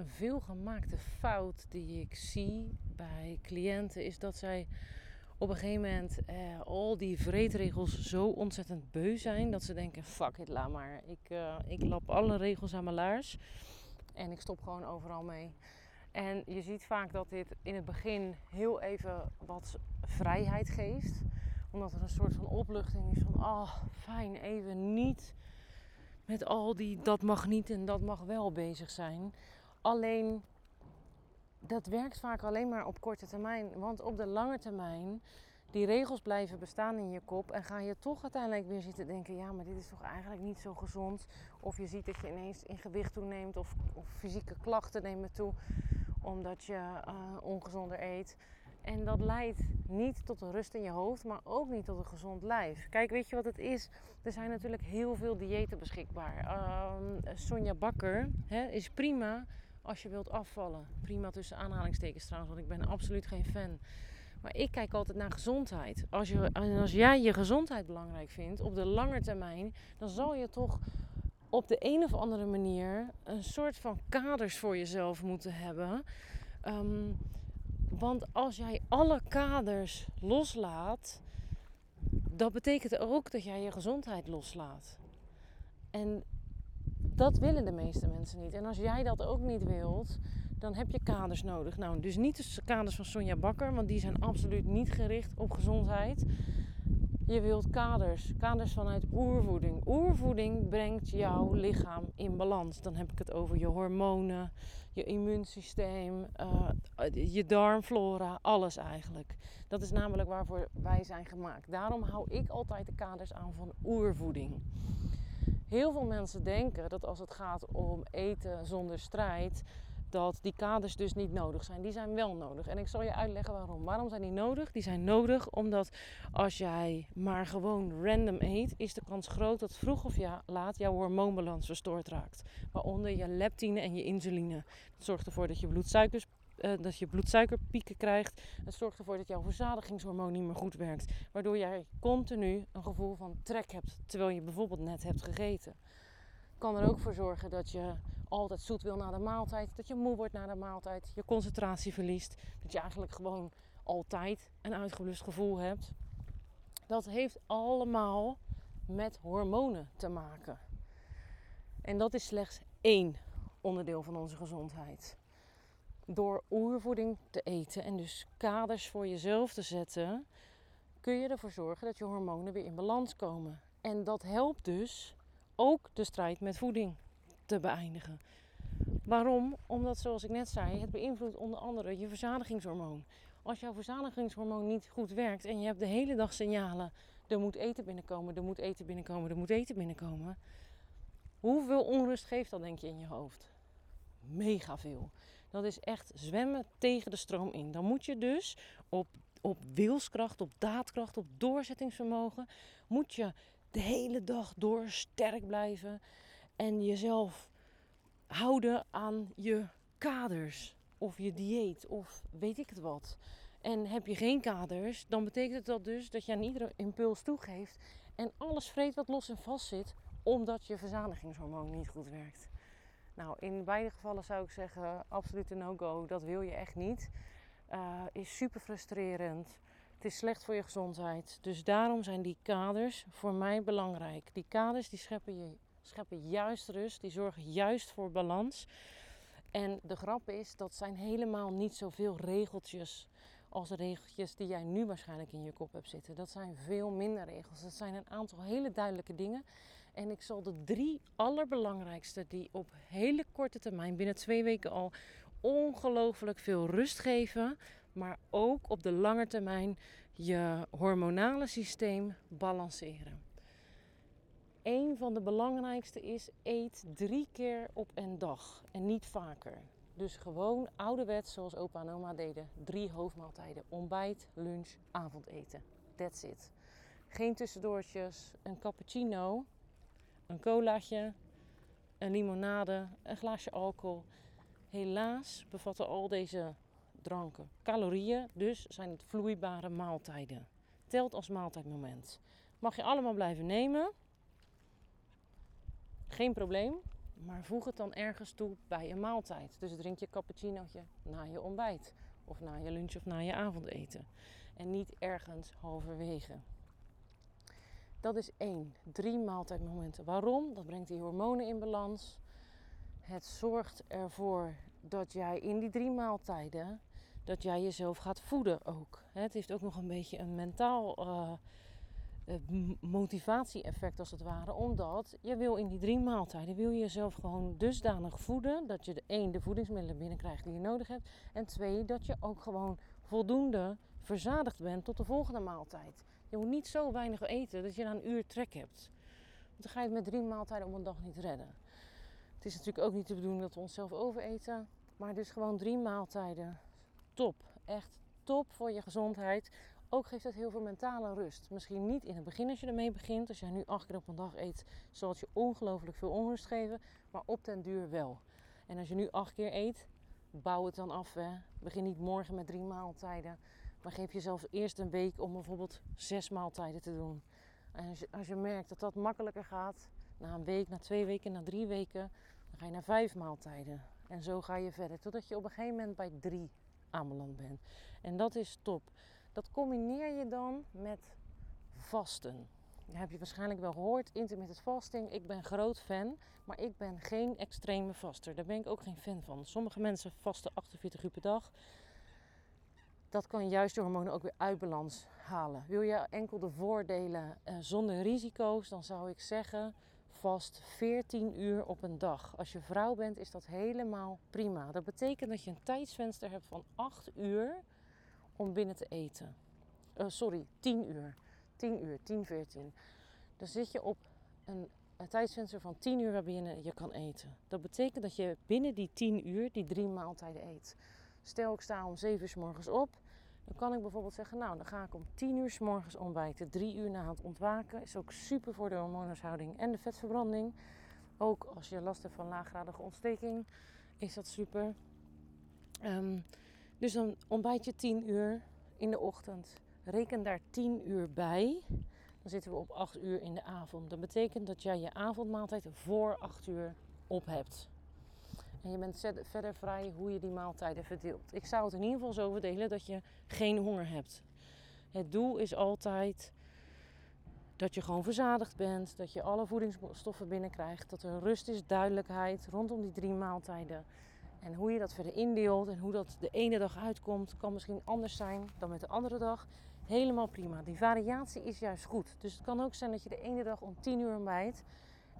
een veelgemaakte fout die ik zie bij cliënten is dat zij op een gegeven moment eh, al die vreedregels zo ontzettend beu zijn dat ze denken: fuck it, laat maar. Ik, uh, ik lap alle regels aan mijn laars en ik stop gewoon overal mee. En je ziet vaak dat dit in het begin heel even wat vrijheid geeft. Omdat er een soort van opluchting is van, oh fijn, even niet met al die dat mag niet en dat mag wel bezig zijn. Alleen dat werkt vaak alleen maar op korte termijn. Want op de lange termijn, die regels blijven bestaan in je kop. En ga je toch uiteindelijk weer zitten denken: ja, maar dit is toch eigenlijk niet zo gezond. Of je ziet dat je ineens in gewicht toeneemt of, of fysieke klachten nemen toe omdat je uh, ongezonder eet. En dat leidt niet tot een rust in je hoofd, maar ook niet tot een gezond lijf. Kijk, weet je wat het is? Er zijn natuurlijk heel veel diëten beschikbaar. Uh, Sonja Bakker hè, is prima als je wilt afvallen. Prima tussen aanhalingstekens trouwens, want ik ben absoluut geen fan. Maar ik kijk altijd naar gezondheid. Als, je, als jij je gezondheid belangrijk vindt op de lange termijn, dan zal je toch op de een of andere manier een soort van kaders voor jezelf moeten hebben. Um, want als jij alle kaders loslaat, dat betekent ook dat jij je gezondheid loslaat. En dat willen de meeste mensen niet. En als jij dat ook niet wilt, dan heb je kaders nodig. Nou, dus niet de kaders van Sonja Bakker, want die zijn absoluut niet gericht op gezondheid. Je wilt kaders, kaders vanuit oervoeding. Oervoeding brengt jouw lichaam in balans. Dan heb ik het over je hormonen, je immuunsysteem, uh, je darmflora, alles eigenlijk. Dat is namelijk waarvoor wij zijn gemaakt. Daarom hou ik altijd de kaders aan van oervoeding. Heel veel mensen denken dat als het gaat om eten zonder strijd, dat die kaders dus niet nodig zijn. Die zijn wel nodig. En ik zal je uitleggen waarom. Waarom zijn die nodig? Die zijn nodig omdat als jij maar gewoon random eet, is de kans groot dat vroeg of ja, laat jouw hormoonbalans verstoord raakt. Waaronder je leptine en je insuline. Dat zorgt ervoor dat je bloedsuikers uh, dat je bloedsuikerpieken krijgt. Het zorgt ervoor dat jouw verzadigingshormoon niet meer goed werkt. Waardoor jij continu een gevoel van trek hebt terwijl je bijvoorbeeld net hebt gegeten. Kan er ook voor zorgen dat je altijd zoet wil na de maaltijd. Dat je moe wordt na de maaltijd. Je concentratie verliest. Dat je eigenlijk gewoon altijd een uitgeblust gevoel hebt. Dat heeft allemaal met hormonen te maken. En dat is slechts één onderdeel van onze gezondheid. Door oervoeding te eten en dus kaders voor jezelf te zetten, kun je ervoor zorgen dat je hormonen weer in balans komen. En dat helpt dus ook de strijd met voeding te beëindigen. Waarom? Omdat, zoals ik net zei, het beïnvloedt onder andere je verzadigingshormoon. Als jouw verzadigingshormoon niet goed werkt en je hebt de hele dag signalen: er moet eten binnenkomen, er moet eten binnenkomen, er moet eten binnenkomen. Hoeveel onrust geeft dat, denk je, in je hoofd? Mega veel. Dat is echt zwemmen tegen de stroom in. Dan moet je dus op, op wilskracht, op daadkracht, op doorzettingsvermogen, moet je de hele dag door sterk blijven en jezelf houden aan je kaders of je dieet of weet ik het wat. En heb je geen kaders, dan betekent dat dus dat je aan iedere impuls toegeeft en alles vreet wat los en vast zit, omdat je verzadigingshormoon niet goed werkt. Nou, in beide gevallen zou ik zeggen, absoluut no-go. Dat wil je echt niet. Uh, is super frustrerend. Het is slecht voor je gezondheid. Dus daarom zijn die kaders voor mij belangrijk. Die kaders die scheppen, je, scheppen juist rust, die zorgen juist voor balans. En de grap is, dat zijn helemaal niet zoveel regeltjes als de regeltjes die jij nu waarschijnlijk in je kop hebt zitten. Dat zijn veel minder regels. Dat zijn een aantal hele duidelijke dingen. En ik zal de drie allerbelangrijkste, die op hele korte termijn, binnen twee weken al, ongelooflijk veel rust geven, maar ook op de lange termijn je hormonale systeem balanceren. Een van de belangrijkste is eet drie keer op een dag en niet vaker. Dus gewoon ouderwets zoals opa en oma deden. Drie hoofdmaaltijden. Ontbijt, lunch, avondeten. That's it. Geen tussendoortjes. Een cappuccino. Een colaatje. Een limonade. Een glaasje alcohol. Helaas bevatten al deze dranken calorieën. Dus zijn het vloeibare maaltijden. Telt als maaltijdmoment. Mag je allemaal blijven nemen. Geen probleem. Maar voeg het dan ergens toe bij een maaltijd. Dus drink je cappuccinootje na je ontbijt. Of na je lunch of na je avondeten. En niet ergens halverwege. Dat is één. Drie maaltijdmomenten. Waarom? Dat brengt die hormonen in balans. Het zorgt ervoor dat jij in die drie maaltijden dat jij jezelf gaat voeden ook. Het heeft ook nog een beetje een mentaal uh, motivatie-effect als het ware. Omdat je wil in die drie maaltijden wil je jezelf gewoon dusdanig voeden dat je de één de voedingsmiddelen binnenkrijgt die je nodig hebt. En twee, dat je ook gewoon voldoende verzadigd bent tot de volgende maaltijd. Je moet niet zo weinig eten dat je na een uur trek hebt. Want dan ga je het met drie maaltijden op een dag niet redden. Het is natuurlijk ook niet de bedoeling dat we onszelf overeten. Maar dus gewoon drie maaltijden. Top. Echt top voor je gezondheid. Ook geeft het heel veel mentale rust. Misschien niet in het begin als je ermee begint. Als jij nu acht keer op een dag eet, zal het je ongelooflijk veel onrust geven. Maar op den duur wel. En als je nu acht keer eet, bouw het dan af. Hè. Begin niet morgen met drie maaltijden. Maar geef jezelf eerst een week om bijvoorbeeld zes maaltijden te doen. En als je, als je merkt dat dat makkelijker gaat, na een week, na twee weken, na drie weken, dan ga je naar vijf maaltijden. En zo ga je verder, totdat je op een gegeven moment bij drie aanbeland bent. En dat is top. Dat combineer je dan met vasten. Dat heb je waarschijnlijk wel gehoord, intermittent fasting. Ik ben groot fan, maar ik ben geen extreme vaster. Daar ben ik ook geen fan van. Sommige mensen vasten 48 uur per dag. Dat kan juist de hormonen ook weer uit balans halen. Wil je enkel de voordelen uh, zonder risico's, dan zou ik zeggen vast 14 uur op een dag. Als je vrouw bent, is dat helemaal prima. Dat betekent dat je een tijdsvenster hebt van 8 uur om binnen te eten. Uh, sorry, 10 uur. 10 uur, 10, 14. Dan zit je op een, een tijdsvenster van 10 uur waarbinnen je kan eten. Dat betekent dat je binnen die 10 uur die drie maaltijden eet. Stel ik sta om 7 uur s morgens op. Dan kan ik bijvoorbeeld zeggen, nou dan ga ik om 10 uur s morgens ontbijten. 3 uur na het ontwaken. Is ook super voor de hormoonhuishouding en de vetverbranding. Ook als je last hebt van laaggradige ontsteking is dat super. Um, dus dan ontbijt je 10 uur in de ochtend. Reken daar 10 uur bij. Dan zitten we op 8 uur in de avond. Dat betekent dat jij je avondmaaltijd voor 8 uur op hebt. En je bent verder vrij hoe je die maaltijden verdeelt. Ik zou het in ieder geval zo verdelen dat je geen honger hebt. Het doel is altijd dat je gewoon verzadigd bent, dat je alle voedingsstoffen binnenkrijgt, dat er rust is, duidelijkheid rondom die drie maaltijden. En hoe je dat verder indeelt en hoe dat de ene dag uitkomt, kan misschien anders zijn dan met de andere dag. Helemaal prima. Die variatie is juist goed. Dus het kan ook zijn dat je de ene dag om 10 uur ontbijt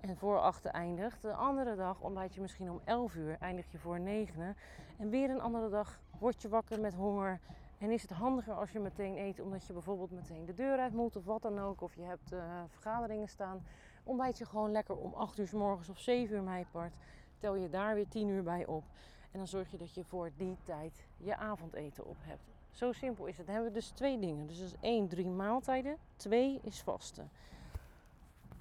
en voor achter eindigt. De andere dag ontbijt je misschien om 11 uur, eindig je voor 9. En weer een andere dag word je wakker met honger. En is het handiger als je meteen eet, omdat je bijvoorbeeld meteen de deur uit moet of wat dan ook. Of je hebt uh, vergaderingen staan. Ontbijt je gewoon lekker om 8 uur s morgens of 7 uur mijpart. Tel je daar weer 10 uur bij op. En dan zorg je dat je voor die tijd je avondeten op hebt. Zo simpel is het. Dan hebben we dus twee dingen. Dus dat is één, drie maaltijden. Twee is vasten.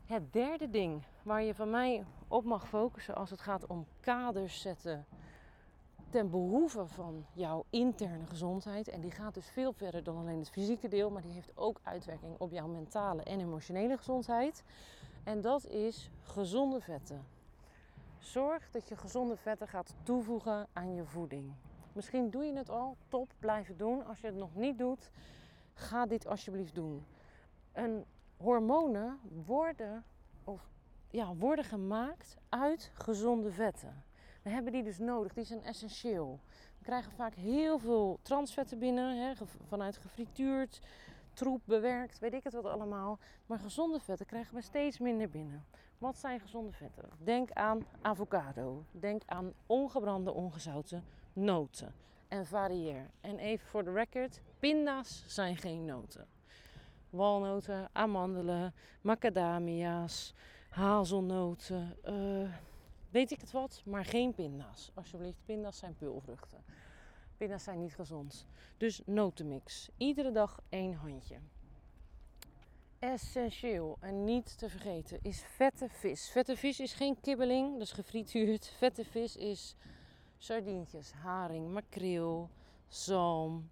Het derde ding waar je van mij op mag focussen als het gaat om kaders zetten ten behoeve van jouw interne gezondheid. En die gaat dus veel verder dan alleen het fysieke deel, maar die heeft ook uitwerking op jouw mentale en emotionele gezondheid. En dat is gezonde vetten. Zorg dat je gezonde vetten gaat toevoegen aan je voeding. Misschien doe je het al, top, blijf doen. Als je het nog niet doet, ga dit alsjeblieft doen. Een hormonen worden, of, ja, worden gemaakt uit gezonde vetten. We hebben die dus nodig, die zijn essentieel. We krijgen vaak heel veel transvetten binnen, hè, vanuit gefrituurd, troep, bewerkt, weet ik het wat allemaal. Maar gezonde vetten krijgen we steeds minder binnen. Wat zijn gezonde vetten? Denk aan avocado. Denk aan ongebrande, ongezouten noten. En varieer. En even voor de record: pinda's zijn geen noten walnoten, amandelen, macadamia's, hazelnoten. Uh, weet ik het wat, maar geen pinda's. Alsjeblieft, pinda's zijn peulvruchten. Pinda's zijn niet gezond. Dus notenmix. Iedere dag één handje. Essentieel en niet te vergeten is vette vis. Vette vis is geen kibbeling, is gefrituurd. Vette vis is sardientjes, haring, makreel, zalm.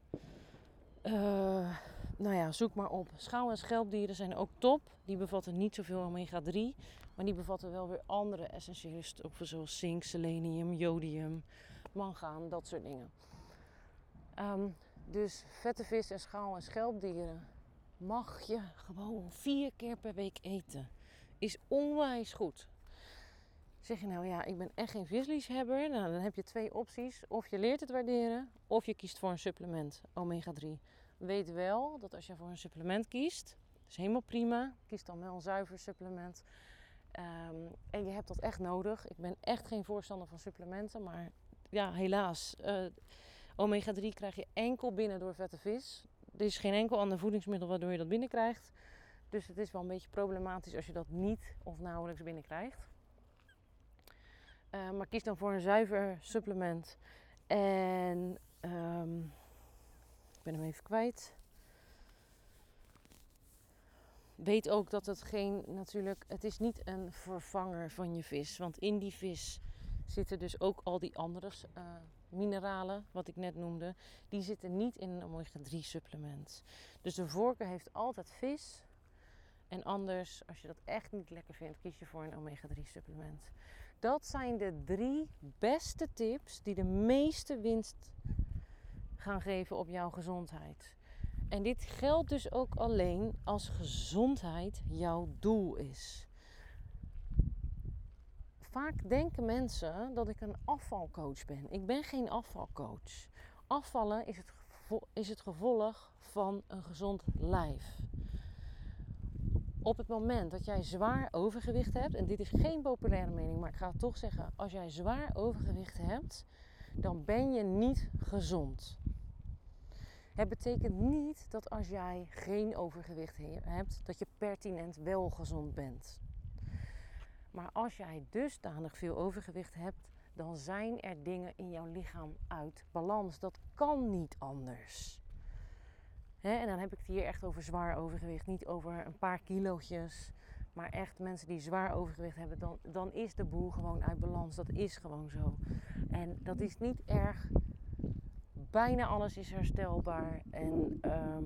Uh, nou ja, zoek maar op. Schouw- en schelpdieren zijn ook top. Die bevatten niet zoveel omega-3. Maar die bevatten wel weer andere essentiële stoffen zoals zink, selenium, jodium, mangaan, dat soort dingen. Um, dus vette vis en schaal- en schelpdieren mag je gewoon vier keer per week eten. Is onwijs goed. Zeg je nou ja, ik ben echt geen visliefhebber, nou, dan heb je twee opties. Of je leert het waarderen, of je kiest voor een supplement, omega 3. Weet wel dat als je voor een supplement kiest, is helemaal prima. Kies dan wel een zuiver supplement. Ehm, en je hebt dat echt nodig. Ik ben echt geen voorstander van supplementen, maar ja, helaas. Uh, omega 3 krijg je enkel binnen door vette vis. Er is geen enkel ander voedingsmiddel waardoor je dat binnenkrijgt. Dus het is wel een beetje problematisch als je dat niet of nauwelijks binnenkrijgt. Uh, maar kies dan voor een zuiver supplement. En ik ben hem even kwijt. Weet ook dat het geen, natuurlijk, het is niet een vervanger van je vis. Want in die vis zitten dus ook al die andere uh, mineralen, wat ik net noemde. Die zitten niet in een omega-3 supplement. Dus de voorkeur heeft altijd vis. En anders, als je dat echt niet lekker vindt, kies je voor een omega-3 supplement. Dat zijn de drie beste tips die de meeste winst geven op jouw gezondheid. En dit geldt dus ook alleen als gezondheid jouw doel is. Vaak denken mensen dat ik een afvalcoach ben. Ik ben geen afvalcoach. Afvallen is het, is het gevolg van een gezond lijf op het moment dat jij zwaar overgewicht hebt, en dit is geen populaire mening, maar ik ga het toch zeggen: als jij zwaar overgewicht hebt, dan ben je niet gezond. Het betekent niet dat als jij geen overgewicht hebt, dat je pertinent wel gezond bent. Maar als jij dusdanig veel overgewicht hebt, dan zijn er dingen in jouw lichaam uit balans. Dat kan niet anders en dan heb ik het hier echt over zwaar overgewicht. Niet over een paar kilootjes. Maar echt mensen die zwaar overgewicht hebben. Dan, dan is de boel gewoon uit balans. Dat is gewoon zo. En dat is niet erg. Bijna alles is herstelbaar. En ehm,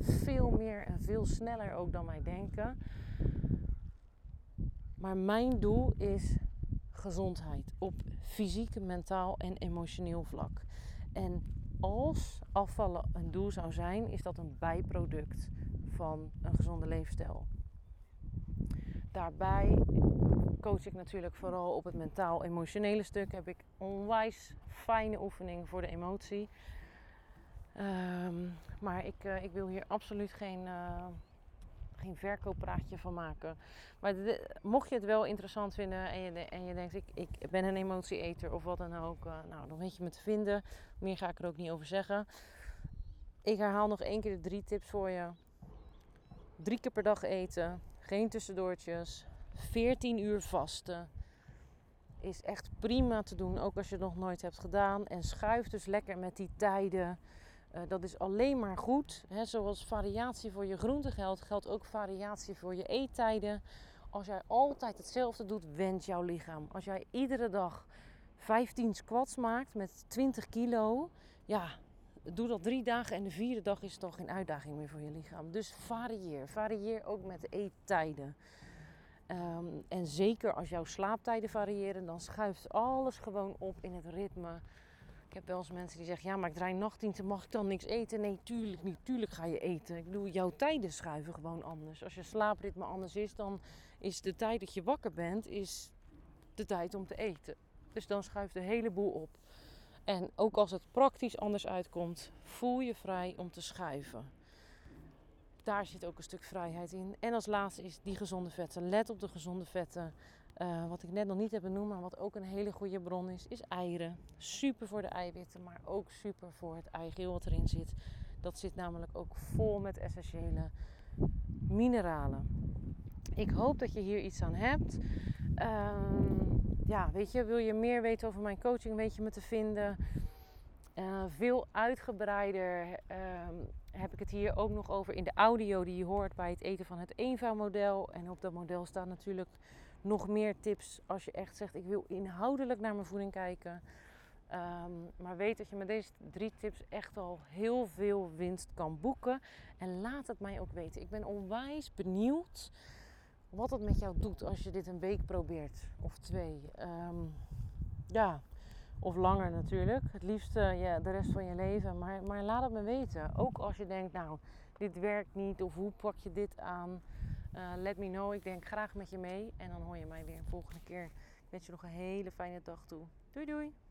veel meer en veel sneller ook dan wij denken. Maar mijn doel is gezondheid. Op fysiek, mentaal en emotioneel vlak. En als afvallen een doel zou zijn, is dat een bijproduct van een gezonde leefstijl. Daarbij coach ik natuurlijk vooral op het mentaal-emotionele stuk. Heb ik onwijs fijne oefeningen voor de emotie. Um, maar ik, uh, ik wil hier absoluut geen, uh, geen verkooppraatje van maken. Maar mocht je het wel interessant vinden en je, en je denkt, ik, ik ben een emotieeter of wat dan ook, uh, nou, dan weet je me te vinden. Meer ga ik er ook niet over zeggen. Ik herhaal nog één keer de drie tips voor je. Drie keer per dag eten, geen tussendoortjes, 14 uur vasten. Is echt prima te doen, ook als je het nog nooit hebt gedaan. En schuif dus lekker met die tijden. Uh, dat is alleen maar goed. He, zoals variatie voor je groente geldt, geldt ook variatie voor je eettijden. Als jij altijd hetzelfde doet, wendt jouw lichaam. Als jij iedere dag 15 squats maakt met 20 kilo, ja, doe dat drie dagen en de vierde dag is toch geen uitdaging meer voor je lichaam. Dus varieer. Varieer ook met eettijden. Um, en zeker als jouw slaaptijden variëren, dan schuift alles gewoon op in het ritme ik heb wel eens mensen die zeggen, ja, maar ik draai nachtdiensten, mag ik dan niks eten? Nee, tuurlijk niet. Tuurlijk ga je eten. Ik bedoel, jouw tijden schuiven gewoon anders. Als je slaapritme anders is, dan is de tijd dat je wakker bent, is de tijd om te eten. Dus dan schuift de hele boel op. En ook als het praktisch anders uitkomt, voel je vrij om te schuiven. Daar zit ook een stuk vrijheid in. En als laatste is die gezonde vetten. Let op de gezonde vetten. Uh, wat ik net nog niet heb benoemd, maar wat ook een hele goede bron is, is eieren. Super voor de eiwitten, maar ook super voor het eigeel wat erin zit. Dat zit namelijk ook vol met essentiële mineralen. Ik hoop dat je hier iets aan hebt. Uh, ja, weet je, wil je meer weten over mijn coaching, weet je me te vinden. Uh, veel uitgebreider uh, heb ik het hier ook nog over in de audio die je hoort bij het eten van het eenvouwmodel. En op dat model staan natuurlijk nog meer tips als je echt zegt: ik wil inhoudelijk naar mijn voeding kijken. Um, maar weet dat je met deze drie tips echt al heel veel winst kan boeken. En laat het mij ook weten. Ik ben onwijs benieuwd wat het met jou doet als je dit een week probeert of twee. Ehm, ja, of langer natuurlijk. Het liefst ja, de rest van je leven. Maar, maar laat het me weten. Ook als je denkt, nou, dit werkt niet. Of hoe pak je dit aan? Uh, let me know. Ik denk graag met je mee. En dan hoor je mij weer een volgende keer. Ik wens je nog een hele fijne dag toe. Doei doei!